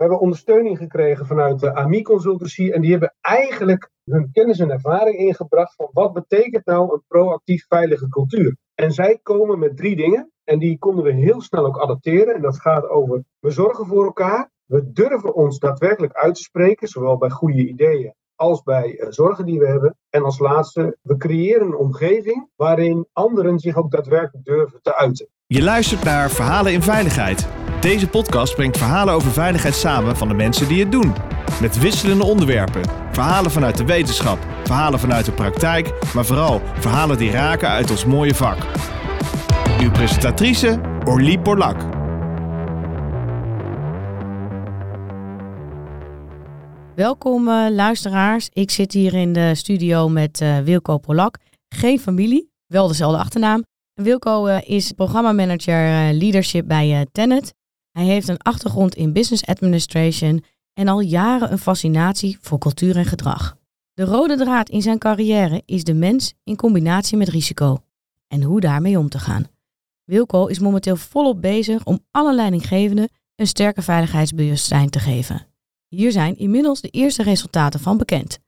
We hebben ondersteuning gekregen vanuit de AMI Consultancy. En die hebben eigenlijk hun kennis en ervaring ingebracht van wat betekent nou een proactief veilige cultuur. En zij komen met drie dingen. En die konden we heel snel ook adapteren. En dat gaat over, we zorgen voor elkaar. We durven ons daadwerkelijk uit te spreken, zowel bij goede ideeën als bij uh, zorgen die we hebben. En als laatste, we creëren een omgeving waarin anderen zich ook daadwerkelijk durven te uiten. Je luistert naar Verhalen in Veiligheid. Deze podcast brengt verhalen over veiligheid samen van de mensen die het doen. Met wisselende onderwerpen. Verhalen vanuit de wetenschap, verhalen vanuit de praktijk, maar vooral verhalen die raken uit ons mooie vak. Uw presentatrice Orlie Borlak. Welkom uh, luisteraars. Ik zit hier in de studio met uh, Wilco Polak. Geen familie, wel dezelfde achternaam. Wilco uh, is programmamanager leadership bij Tenet. Hij heeft een achtergrond in business administration en al jaren een fascinatie voor cultuur en gedrag. De rode draad in zijn carrière is de mens in combinatie met risico en hoe daarmee om te gaan. Wilco is momenteel volop bezig om alle leidinggevenden een sterke veiligheidsbewustzijn te geven. Hier zijn inmiddels de eerste resultaten van bekend.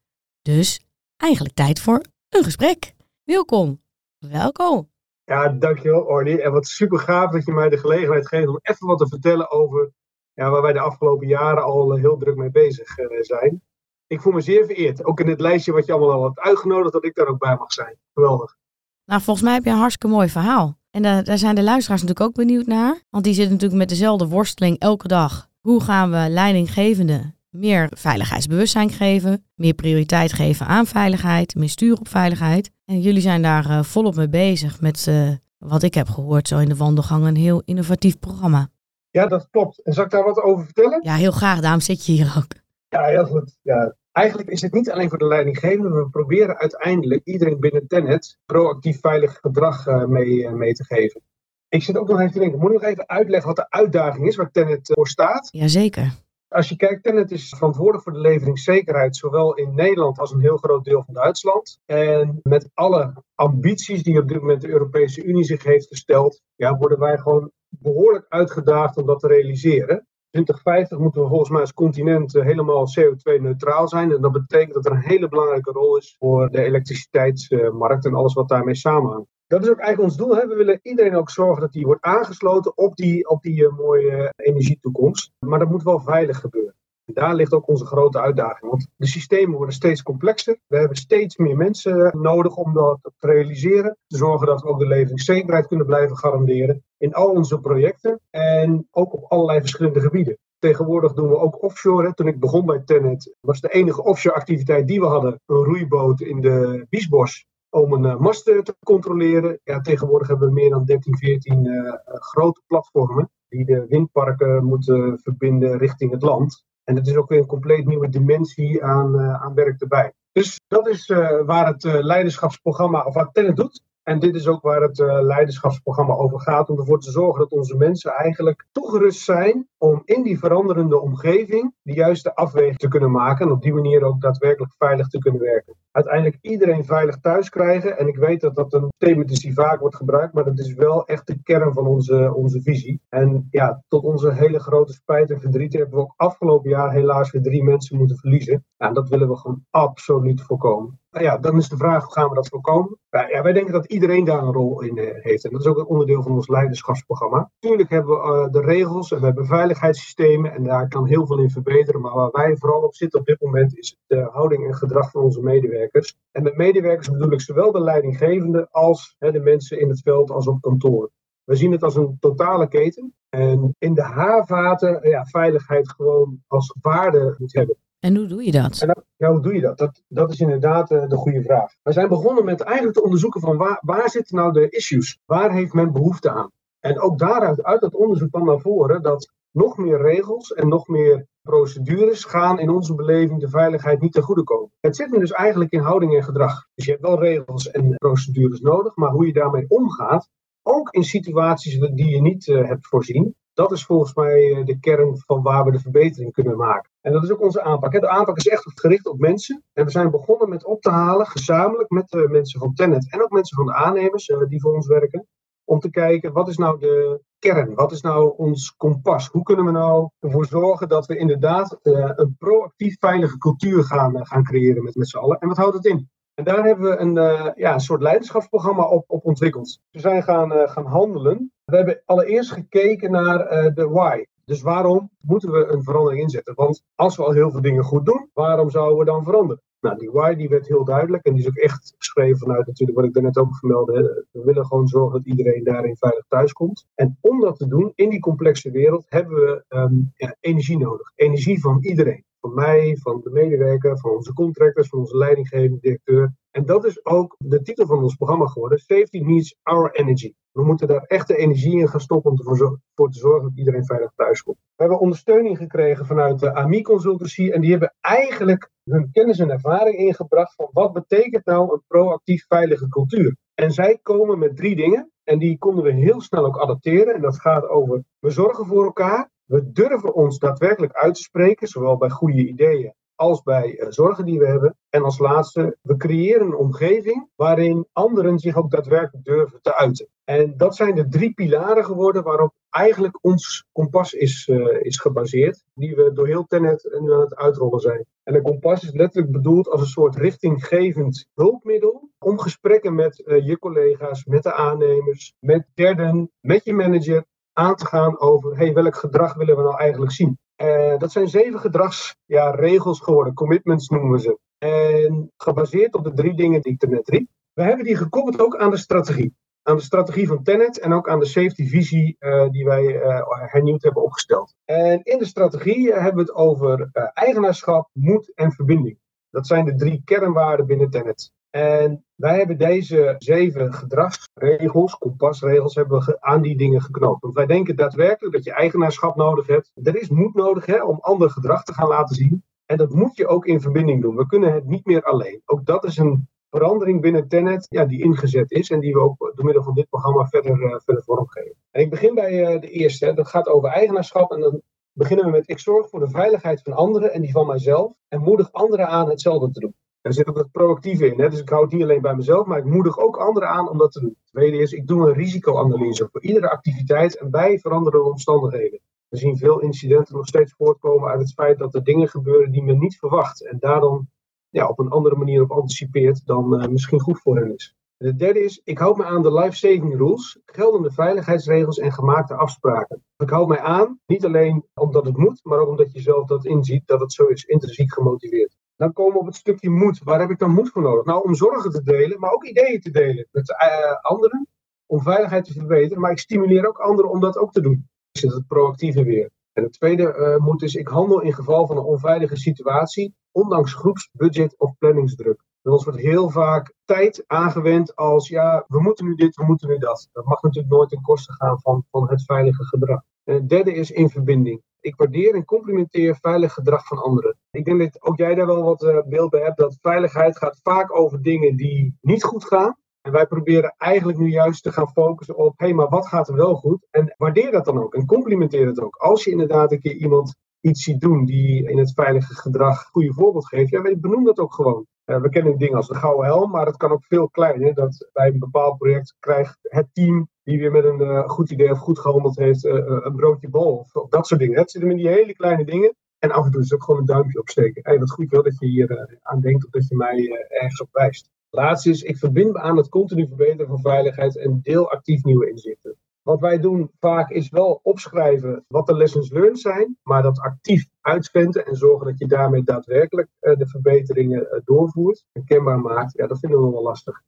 Dus eigenlijk tijd voor een gesprek. Welkom. Welkom. Ja, dankjewel Orly. En wat super gaaf dat je mij de gelegenheid geeft om even wat te vertellen over ja, waar wij de afgelopen jaren al eh, heel druk mee bezig eh, zijn. Ik voel me zeer vereerd. Ook in het lijstje wat je allemaal al hebt uitgenodigd, dat ik daar ook bij mag zijn. Geweldig. Nou, volgens mij heb je een hartstikke mooi verhaal. En daar, daar zijn de luisteraars natuurlijk ook benieuwd naar. Want die zitten natuurlijk met dezelfde worsteling elke dag. Hoe gaan we leidinggevenden meer veiligheidsbewustzijn geven, meer prioriteit geven aan veiligheid, meer stuur op veiligheid. En jullie zijn daar uh, volop mee bezig met, uh, wat ik heb gehoord, zo in de wandelgang, een heel innovatief programma. Ja, dat klopt. En zal ik daar wat over vertellen? Ja, heel graag. Daarom zit je hier ook. Ja, heel goed. Ja. Eigenlijk is het niet alleen voor de leidinggevende. We proberen uiteindelijk iedereen binnen Tenet proactief veilig gedrag uh, mee, mee te geven. Ik zit ook nog even te denken, moet ik nog even uitleggen wat de uitdaging is waar Tenet voor staat? Jazeker. Als je kijkt, Tenet is verantwoordelijk voor de leveringszekerheid, zowel in Nederland als een heel groot deel van Duitsland. En met alle ambities die op dit moment de Europese Unie zich heeft gesteld, ja, worden wij gewoon behoorlijk uitgedaagd om dat te realiseren. 2050 moeten we volgens mij als continent eh, helemaal CO2-neutraal zijn. En dat betekent dat er een hele belangrijke rol is voor de elektriciteitsmarkt en alles wat daarmee samenhangt dat is ook eigenlijk ons doel. Hè. We willen iedereen ook zorgen dat die wordt aangesloten op die, op die uh, mooie energietoekomst. Maar dat moet wel veilig gebeuren. En daar ligt ook onze grote uitdaging. Want de systemen worden steeds complexer. We hebben steeds meer mensen eh, nodig om dat te realiseren. Te zorgen dat we ook de leveringszekerheid kunnen blijven garanderen. In al onze projecten. En ook op allerlei verschillende gebieden. Tegenwoordig doen we ook offshore. Toen ik begon bij Tenet was de enige offshore activiteit die we hadden een roeiboot in de Biesbos om een uh, mast te controleren. Ja, tegenwoordig hebben we meer dan 13, 14 uh, grote platformen die de windparken moeten verbinden richting het land. En dat is ook weer een compleet nieuwe dimensie aan, aan werk erbij. Dus dat is waar het leiderschapsprogramma, of wat Tenet doet, en dit is ook waar het leiderschapsprogramma over gaat, om ervoor te zorgen dat onze mensen eigenlijk toegerust zijn om in die veranderende omgeving de juiste afweging te kunnen maken en op die manier ook daadwerkelijk veilig te kunnen werken. Uiteindelijk iedereen veilig thuis krijgen. En ik weet dat dat een statement is die vaak wordt gebruikt, maar dat is wel echt de kern van onze, onze visie. En ja, tot onze hele grote spijt en verdriet hebben we ook afgelopen jaar helaas weer drie mensen moeten verliezen. En dat willen we gewoon absoluut voorkomen. Nou ja, dan is de vraag, hoe gaan we dat voorkomen? Ja, wij denken dat iedereen daar een rol in eh, heeft. En dat is ook een onderdeel van ons leiderschapsprogramma. Natuurlijk hebben we uh, de regels en we hebben veiligheidssystemen en daar kan heel veel in verbeteren. Maar waar wij vooral op zitten op dit moment is de houding en gedrag van onze medewerkers. En met medewerkers bedoel ik zowel de leidinggevende als hè, de mensen in het veld als op kantoor. We zien het als een totale keten. En in de haarvaten ja, veiligheid gewoon als waarde moet hebben. En hoe doe je dat? En ja, hoe doe je dat? Dat, dat is inderdaad uh, de goede vraag. We zijn begonnen met eigenlijk te onderzoeken van waar, waar zitten nou de issues? Waar heeft men behoefte aan? En ook daaruit, uit dat onderzoek kwam naar voren dat nog meer regels en nog meer procedures gaan in onze beleving de veiligheid niet ten goede komen. Het zit dus eigenlijk in houding en gedrag. Dus je hebt wel regels en procedures nodig, maar hoe je daarmee omgaat, ook in situaties die je niet uh, hebt voorzien, dat is volgens mij uh, de kern van waar we de verbetering kunnen maken. En dat is ook onze aanpak. De aanpak is echt gericht op mensen. En we zijn begonnen met op te halen, gezamenlijk met de mensen van Tenet en ook mensen van de aannemers die voor ons werken, om te kijken wat is nou de, kern? Wat is nou ons kompas? Hoe kunnen we nou ervoor zorgen dat we inderdaad uh, een proactief veilige cultuur gaan, uh, gaan creëren met, met z'n allen? En wat houdt het in? En daar hebben we een, uh, ja, soort leiderschapsprogramma op, op ontwikkeld. We zijn gaan, gaan handelen. We hebben allereerst gekeken naar de why. Dus waarom moeten we een verandering inzetten? Want als we al heel veel dingen goed doen, waarom zouden we dan veranderen? Nou, die why die werd heel duidelijk en die is ook echt geschreven vanuit natuurlijk wat ik daarnet ook vermeldde. We willen gewoon zorgen dat iedereen daarin veilig thuis komt. En om dat te doen, in die complexe wereld, hebben we um, ja, energie nodig. Energie van iedereen. Van mij, van de medewerker, van onze contractors, van onze leidinggevende directeur. En dat is ook de titel van ons programma geworden. Safety needs our energy. We moeten daar echte energie in gaan stoppen om ervoor te zorgen dat iedereen veilig thuis komt. We hebben ondersteuning gekregen vanuit de AMI Consultancy. En die hebben eigenlijk hun kennis en ervaring ingebracht van wat betekent nou een proactief veilige cultuur. En zij komen met drie dingen. En die konden we heel snel ook adapteren. En dat gaat over we zorgen voor elkaar. We durven ons daadwerkelijk uit te spreken, zowel bij goede ideeën als bij uh, zorgen die we hebben. En als laatste, we creëren een omgeving waarin anderen zich ook daadwerkelijk durven te uiten. En dat zijn de drie pilaren geworden waarop eigenlijk ons kompas is, uh, is gebaseerd, die we door heel Tenet aan het uitrollen zijn. En een kompas is letterlijk bedoeld als een soort richtinggevend hulpmiddel om gesprekken met uh, je collega's, met de aannemers, met derden, met je manager aan te gaan over hey, welk gedrag willen we nou eigenlijk zien. Uh, dat zijn zeven gedragsregels ja, geworden, commitments noemen we ze. En gebaseerd op de drie dingen die ik er net riep. We hebben die gekoppeld ook aan de strategie. Aan de strategie van Tenet en ook aan de safety visie uh, die wij uh, hernieuwd hebben opgesteld. En in de strategie hebben we het over eigenaarschap, moed en verbinding. Dat zijn de drie kernwaarden binnen Tenet. En wij hebben deze zeven gedragsregels, kompasregels, hebben we aan die dingen geknoopt. Want wij denken daadwerkelijk dat je eigenaarschap nodig hebt. Er is moed nodig hè, om ander gedrag te gaan laten zien. En dat moet je ook in verbinding doen. We kunnen het niet meer alleen. Ook dat is een verandering binnen Tenet ja, die ingezet is en die we ook door middel van dit programma verder, verder vormgeven. En ik begin bij uh, de eerste. Dat gaat over eigenaarschap en dan beginnen we met ik zorg voor de veiligheid van anderen en die van mijzelf en moedig anderen aan hetzelfde te doen. Daar zit ook het proactieve in. Hè? Dus ik hou het niet alleen bij mezelf, maar ik moedig ook anderen aan om dat te doen. Tweede is, ik doe een risicoanalyse voor iedere activiteit en bij veranderende omstandigheden. We zien veel incidenten nog steeds voortkomen uit het feit dat er dingen gebeuren die men niet verwacht. En daar dan ja, op een andere manier op anticipeert dan uh, misschien goed voor hen is. En het derde is, ik houd me aan de life-saving rules, geldende veiligheidsregels en gemaakte afspraken. Ik houd mij aan, niet alleen omdat het moet, maar ook omdat je zelf dat inziet dat het zo is, intrinsiek gemotiveerd. Dan komen we op het stukje moed. Waar heb ik dan moed voor nodig? Nou, om zorgen te delen, maar ook ideeën te delen met uh, anderen. Om veiligheid te verbeteren. Maar ik stimuleer ook anderen om dat ook te doen. Dus het proactieve weer. En het tweede uh, moed is, ik handel in geval van een onveilige situatie, ondanks groepsbudget of planningsdruk. Bij ons wordt heel vaak tijd aangewend als, ja, we moeten nu dit, we moeten nu dat. Dat mag natuurlijk nooit ten koste gaan van, van het veilige gedrag. En het derde is in verbinding. Ik waardeer en complimenteer veilig gedrag van anderen. Ik denk dat ook jij daar wel wat uh, beeld bij hebt, dat veiligheid gaat vaak over dingen die niet goed gaan. En wij proberen eigenlijk nu juist te gaan focussen op, hé, hey, maar wat gaat er wel goed? En waardeer dat dan ook en complimenteer het ook. Als je inderdaad een keer iemand iets ziet doen die in het veilige gedrag goede voorbeeld geeft, ja, benoem dat ook gewoon. Uh, we kennen dingen als de gouden helm, maar het kan ook veel kleiner. Dat bij een bepaald project krijgt het team die weer met een uh, goed idee of goed gehandeld heeft, uh, een broodje bol of, dat soort dingen. Het zit in die hele kleine dingen. En af en toe is ook gewoon een duimpje opsteken. Hey, wat goed wel dat je hier aan denkt of dat je mij ergens op wijst. Laatste is, ik verbind me aan het continu verbeteren van veiligheid en deel actief nieuwe inzichten. Wat wij doen vaak is wel opschrijven wat de lessons learned zijn, maar dat actief uitventen en zorgen dat je daarmee daadwerkelijk uh, de verbeteringen uh, doorvoert en kenbaar maakt, ja, dat vinden we wel lastig.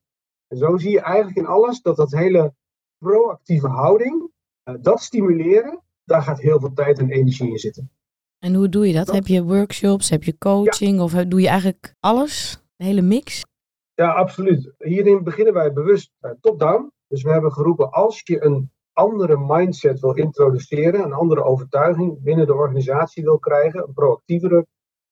En zo zie je eigenlijk in alles dat dat hele proactieve houding, uh, dat stimuleren, daar gaat heel veel tijd en energie in zitten. En hoe doe je dat? Heb je workshops, heb je coaching ja. of doe je eigenlijk alles? De hele mix? Ja, absoluut. Hierin beginnen wij bewust top-down. Dus we hebben geroepen, als je een andere mindset wil introduceren, een andere overtuiging binnen de organisatie wil krijgen, een proactievere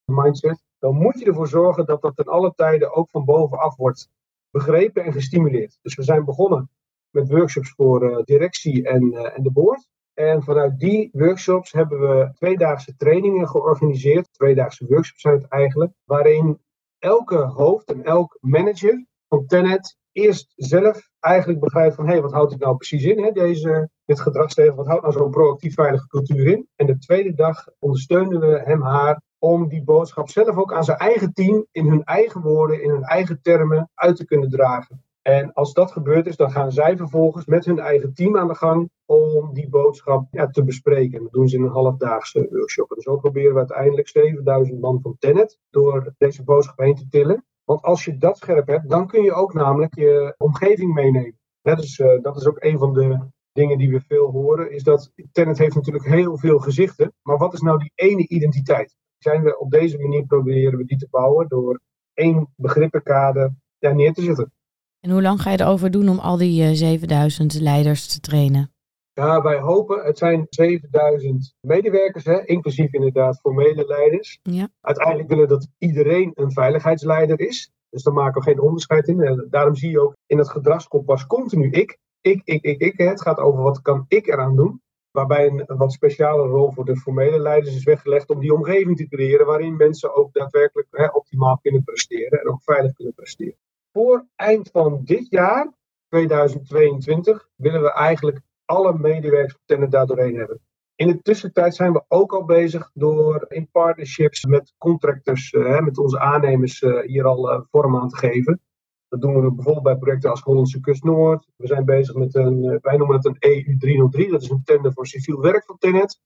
mindset, dan moet je ervoor zorgen dat dat ten alle tijden ook van bovenaf wordt begrepen en gestimuleerd. Dus we zijn begonnen met workshops voor uh, directie en, uh, en de board. En vanuit die workshops hebben we tweedaagse trainingen georganiseerd. Tweedaagse workshops zijn het eigenlijk. Waarin elke hoofd en elk manager van Tenet eerst zelf eigenlijk begrijpt van hé, hey, wat houdt dit nou precies in, hè, deze, dit gedragsregel, wat houdt nou zo'n proactief veilige cultuur in? En de tweede dag ondersteunen we hem haar om die boodschap zelf ook aan zijn eigen team in hun eigen woorden, in hun eigen termen uit te kunnen dragen. En als dat gebeurd is, dan gaan zij vervolgens met hun eigen team aan de gang om die boodschap ja, te bespreken. Dat doen ze in een halfdaagse workshop. En zo proberen we uiteindelijk 7000 man van Tenet door deze boodschap heen te tillen. Want als je dat scherp hebt, dan kun je ook namelijk je omgeving meenemen. Uh, dat is ook een van de dingen die we veel horen, is dat Tenet heeft natuurlijk heel veel gezichten. Maar wat is nou die ene identiteit? Zijn we op deze manier proberen we die te bouwen door één begrippenkade daar neer te zetten. En hoe lang ga je erover doen om al die uh, eh, 7000 leiders te trainen? Ja, wij hopen, het zijn 7000 medewerkers, hè, inclusief inderdaad formele leiders. Ja. Uiteindelijk willen dat iedereen een veiligheidsleider is. Dus daar maken we geen onderscheid in. En daarom zie je ook in het gedragskompas continu ik. Ik, ik, ik, ik. Het gaat over wat kan ik eraan doen. Waarbij een, wat speciale rol voor de formele leiders is weggelegd om die omgeving te creëren waarin mensen ook daadwerkelijk hè, optimaal kunnen presteren en ook veilig kunnen presteren. Voor eind van dit jaar, 2022, willen we eigenlijk alle medewerkers Tenet daar doorheen hebben. In de tussentijd zijn we ook al bezig door in partnerships met contractors, uh, met onze aannemers, uh, hier al uh, vorm aan te geven. Dat doen we bijvoorbeeld bij projecten als Hollandse Kust Noord. We zijn bezig met een, wij noemen het een EU303, dat is een tender voor civiel werk van Tenet.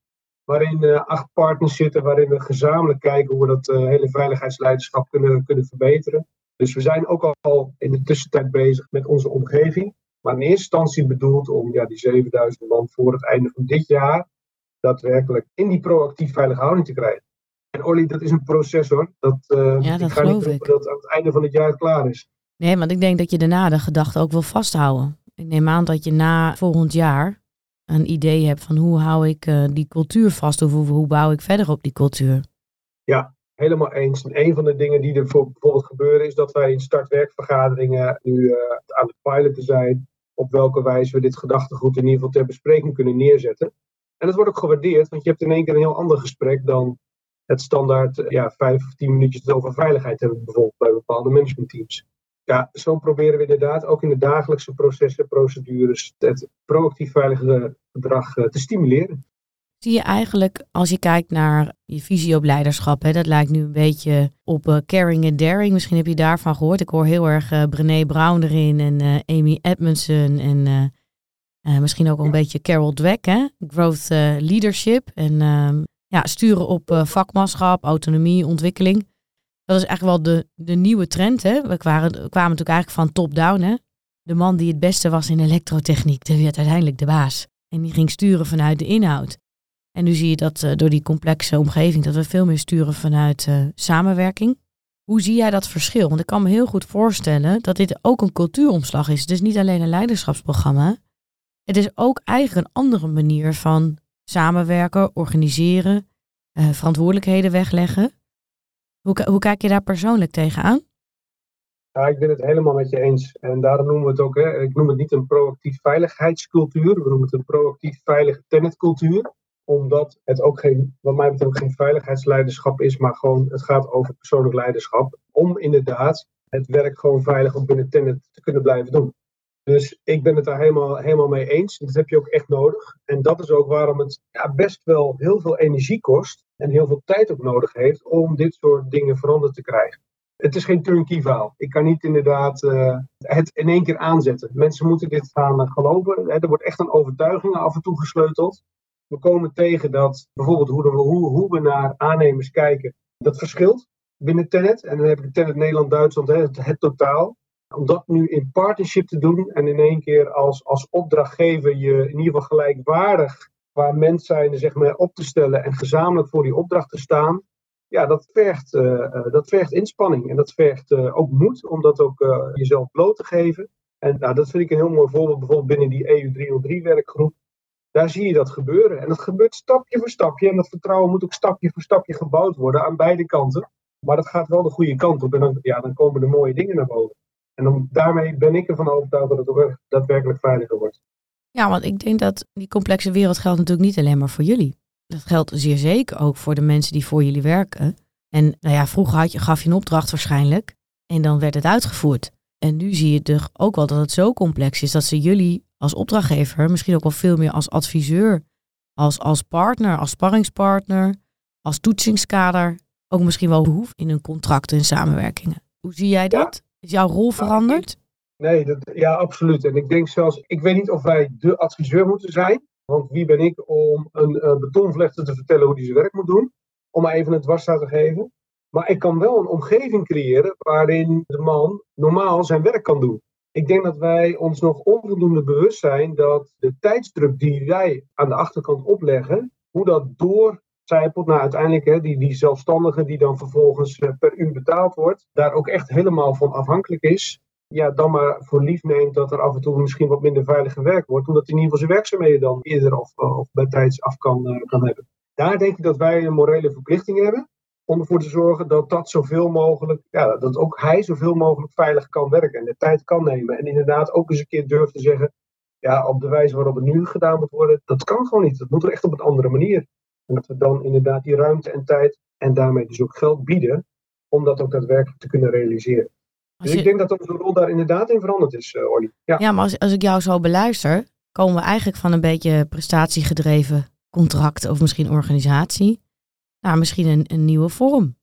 Waarin acht partners zitten, waarin we gezamenlijk kijken hoe we dat hele veiligheidsleiderschap kunnen, kunnen verbeteren. Dus we zijn ook al in de tussentijd bezig met onze omgeving. Maar in eerste instantie bedoeld om ja, die 7000 man voor het einde van dit jaar daadwerkelijk in die proactief veilige houding te krijgen. En Olly, dat is een proces hoor. Dat, uh, ja, dat ik ga niet ik. dat aan het einde van het jaar klaar is. Nee, want ik denk dat je daarna de gedachte ook wil vasthouden. Ik neem aan dat je na volgend jaar een idee hebt van hoe hou ik uh, die cultuur vast of hoe, hoe bouw ik verder op die cultuur. Ja, helemaal eens. En een van de dingen die er bijvoorbeeld gebeuren is dat wij in startwerkvergaderingen nu uh, aan het piloten zijn op welke wijze we dit gedachtegoed in ieder geval ter bespreking kunnen neerzetten. En dat wordt ook gewaardeerd, want je hebt in één keer een heel ander gesprek dan het standaard eh, ja, vijf of tien minuutjes over veiligheid hebben, bijvoorbeeld bij bepaalde managementteams. Ja, zo proberen we inderdaad ook in de dagelijkse processen, procedures, het proactief veilige gedrag eh, te stimuleren. Zie je eigenlijk, als je kijkt naar je visie op leiderschap, hè, dat lijkt nu een beetje op uh, caring and daring. Misschien heb je daarvan gehoord. Ik hoor heel erg uh, Brené Brown erin en uh, Amy Edmondson en misschien ook een beetje Carol Dweck, hè? growth leadership en ehm, ja, sturen op vakmanschap, autonomie, ontwikkeling. Dat is eigenlijk wel de, de nieuwe trend. Hè? We, kwamen, kwamen natuurlijk eigenlijk van top-down. Hè? De man die het beste was in elektrotechniek, die werd uiteindelijk de baas. En die ging sturen vanuit de inhoud. En nu zie je dat uh, door die complexe omgeving dat we veel meer sturen vanuit uh, samenwerking. Hoe zie jij dat verschil? Want ik kan me heel goed voorstellen dat dit ook een cultuuromslag is. Het is niet alleen een leiderschapsprogramma. Het is ook eigenlijk een andere manier van samenwerken, organiseren, uh, verantwoordelijkheden wegleggen. Hoe, hoe kijk je daar persoonlijk tegenaan? Ja, ik ben het helemaal met je eens. En daarom noemen we het ook, hè, ik noem het niet een proactief veiligheidscultuur, we noemen het een proactief veilige tenetcultuur omdat het ook geen, wat mij betreft, geen veiligheidsleiderschap is, maar gewoon het gaat over persoonlijk leiderschap. Om inderdaad het werk gewoon veilig op binnen Tenet te kunnen blijven doen. Dus ik ben het daar helemaal, helemaal mee eens. Dat heb je ook echt nodig. En dat is ook waarom het ja, best wel heel veel energie kost en heel veel tijd ook nodig heeft om dit soort dingen veranderd te krijgen. Het is geen turnkey verhaal. Ik kan niet inderdaad uh, het in één keer aanzetten. Mensen moeten dit gaan geloven. Er wordt echt een overtuiging af en toe gesleuteld we komen tegen dat bijvoorbeeld hoe, we, hoe, hoe we naar aannemers kijken, dat verschilt binnen Tenet. En dan heb ik Tenet Nederland-Duitsland, het, het totaal. Om dat nu in partnership te doen en in één keer als, als opdrachtgever je in ieder geval gelijkwaardig qua mens zijn zeg maar, op te stellen en gezamenlijk voor die opdracht te staan. Ja, dat vergt, uh, dat vergt inspanning en dat vergt uh, ook moed om dat ook jezelf bloot te geven. En nou, dat vind ik een heel mooi voorbeeld bijvoorbeeld binnen die EU303 werkgroep daar zie je dat gebeuren. En dat gebeurt stapje voor stapje. En dat vertrouwen moet ook stapje voor stapje gebouwd worden aan beide kanten. Maar dat gaat wel de goede kant op. En dan, ja, dan komen de mooie dingen naar boven. En daarmee ben ik ervan overtuigd dat het ook daadwerkelijk veiliger wordt. Ja, want ik denk dat die complexe wereld geldt natuurlijk niet alleen maar voor jullie. Dat geldt zeer zeker ook voor de mensen die voor jullie werken. En nou ja, vroeger had je, gaf je een opdracht waarschijnlijk. En dan werd het uitgevoerd. En nu zie je toch ook wel dat het zo complex is dat ze jullie als opdrachtgever, misschien ook wel veel meer als adviseur, als, als partner, als sparringspartner, als toetsingskader, ook misschien wel hoeft in hun contracten en samenwerkingen. Hoe zie jij dat? Is jouw rol veranderd? Nee, dat, ja, absoluut. En ik denk zelfs, ik weet niet of wij de adviseur moeten zijn. Want wie ben ik om een uh, betonvlechter te vertellen hoe hij zijn werk moet doen? Om maar even een dwarsstaat te geven. Maar ik kan wel een omgeving creëren waarin de man normaal zijn werk kan doen. Ik denk dat wij ons nog onvoldoende bewust zijn dat de tijdsdruk die wij aan de achterkant opleggen, hoe dat doorcijpelt naar uiteindelijk hè, die, die zelfstandige die dan vervolgens eh, per uur betaald wordt, daar ook echt helemaal van afhankelijk is. Ja, dan maar voor lief neemt dat er af en toe misschien wat minder veilig gewerkt wordt, omdat hij in ieder geval zijn werkzaamheden dan eerder of, of bij tijds af kan, uh, kan hebben. Daar denk ik dat wij een morele verplichting hebben om ervoor te zorgen dat dat zoveel mogelijk, ja, dat ook hij zoveel mogelijk veilig kan werken en de tijd kan nemen. En inderdaad ook eens een keer durft te zeggen, ja, op de wijze waarop het nu gedaan moet worden, dat kan gewoon niet. Dat moet er echt op een andere manier. En dat we dan inderdaad die ruimte en tijd en daarmee dus ook geld bieden om dat ook daadwerkelijk te kunnen realiseren. Dus ik denk dat onze rol daar inderdaad in veranderd is, uh, Olly. Ja, ja maar als, als ik jou zo beluister, komen we eigenlijk van een beetje prestatiegedreven contract of misschien organisatie nou, misschien een, een nieuwe vorm.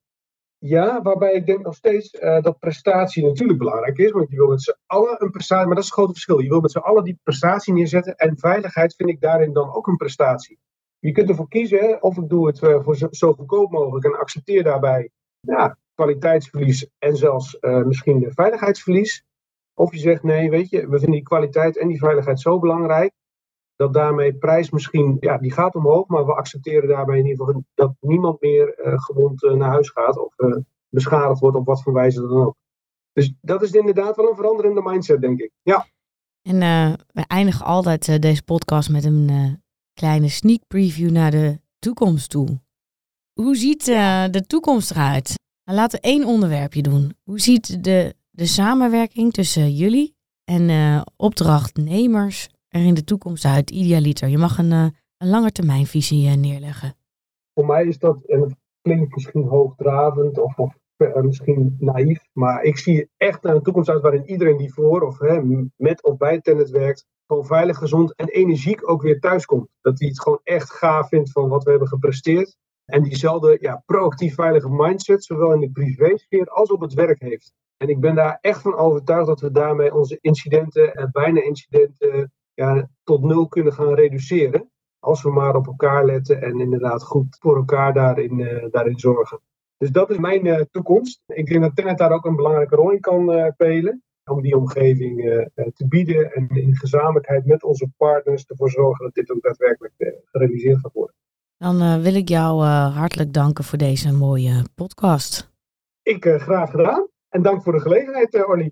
Ja, waarbij ik denk nog steeds uh, dat prestatie natuurlijk belangrijk is. Want je wil met z'n allen een prestatie, maar dat is het grote verschil. Je wil met z'n allen die prestatie neerzetten. En veiligheid vind ik daarin dan ook een prestatie. Je kunt ervoor kiezen of ik doe het uh, voor zo, goedkoop mogelijk en accepteer daarbij ja, kwaliteitsverlies en zelfs uh, misschien veiligheidsverlies. Of je zegt nee, weet je, we vinden die kwaliteit en die veiligheid zo belangrijk dat daarmee prijs misschien, ja, die gaat omhoog, maar we accepteren daarbij in ieder geval dat niemand meer uh, gewond uh, naar huis gaat of uh, beschadigd wordt op wat voor wijze dan ook. Dus dat is inderdaad wel een veranderende mindset, denk ik. Ja. En we eindigen altijd deze podcast met een kleine sneak preview naar de toekomst toe. Hoe ziet de toekomst eruit? Nou, laten we één onderwerpje doen. Hoe ziet de, de samenwerking tussen jullie en opdrachtnemers er in de toekomst uit, idealiter? Je mag een, uh, een langetermijnvisie uh, neerleggen. Voor mij is dat, en het klinkt misschien hoogdravend of, of uh, misschien naïef, maar ik zie echt naar een toekomst uit waarin iedereen die voor of hè, met of bij Tennet werkt, gewoon veilig, gezond en energiek ook weer thuis komt. Dat hij het gewoon echt gaaf vindt van wat we hebben gepresteerd. En diezelfde ja, proactief veilige mindset, zowel in de privésfeer als op het werk heeft. En ik ben daar echt van overtuigd dat we daarmee onze incidenten, en bijna incidenten, ja, tot nul kunnen gaan reduceren. Als we maar op elkaar letten en inderdaad goed voor elkaar daarin, uh, daarin zorgen. Dus dat is mijn uh, toekomst. Ik denk dat Tenet daar ook een belangrijke rol in kan uh, spelen. Om die omgeving te bieden en in gezamenlijkheid met onze partners ervoor zorgen dat dit ook daadwerkelijk gerealiseerd gaat worden. Dan wil ik jou hartelijk danken voor deze mooie podcast. Ik graag gedaan. En dank voor de gelegenheid, Orly.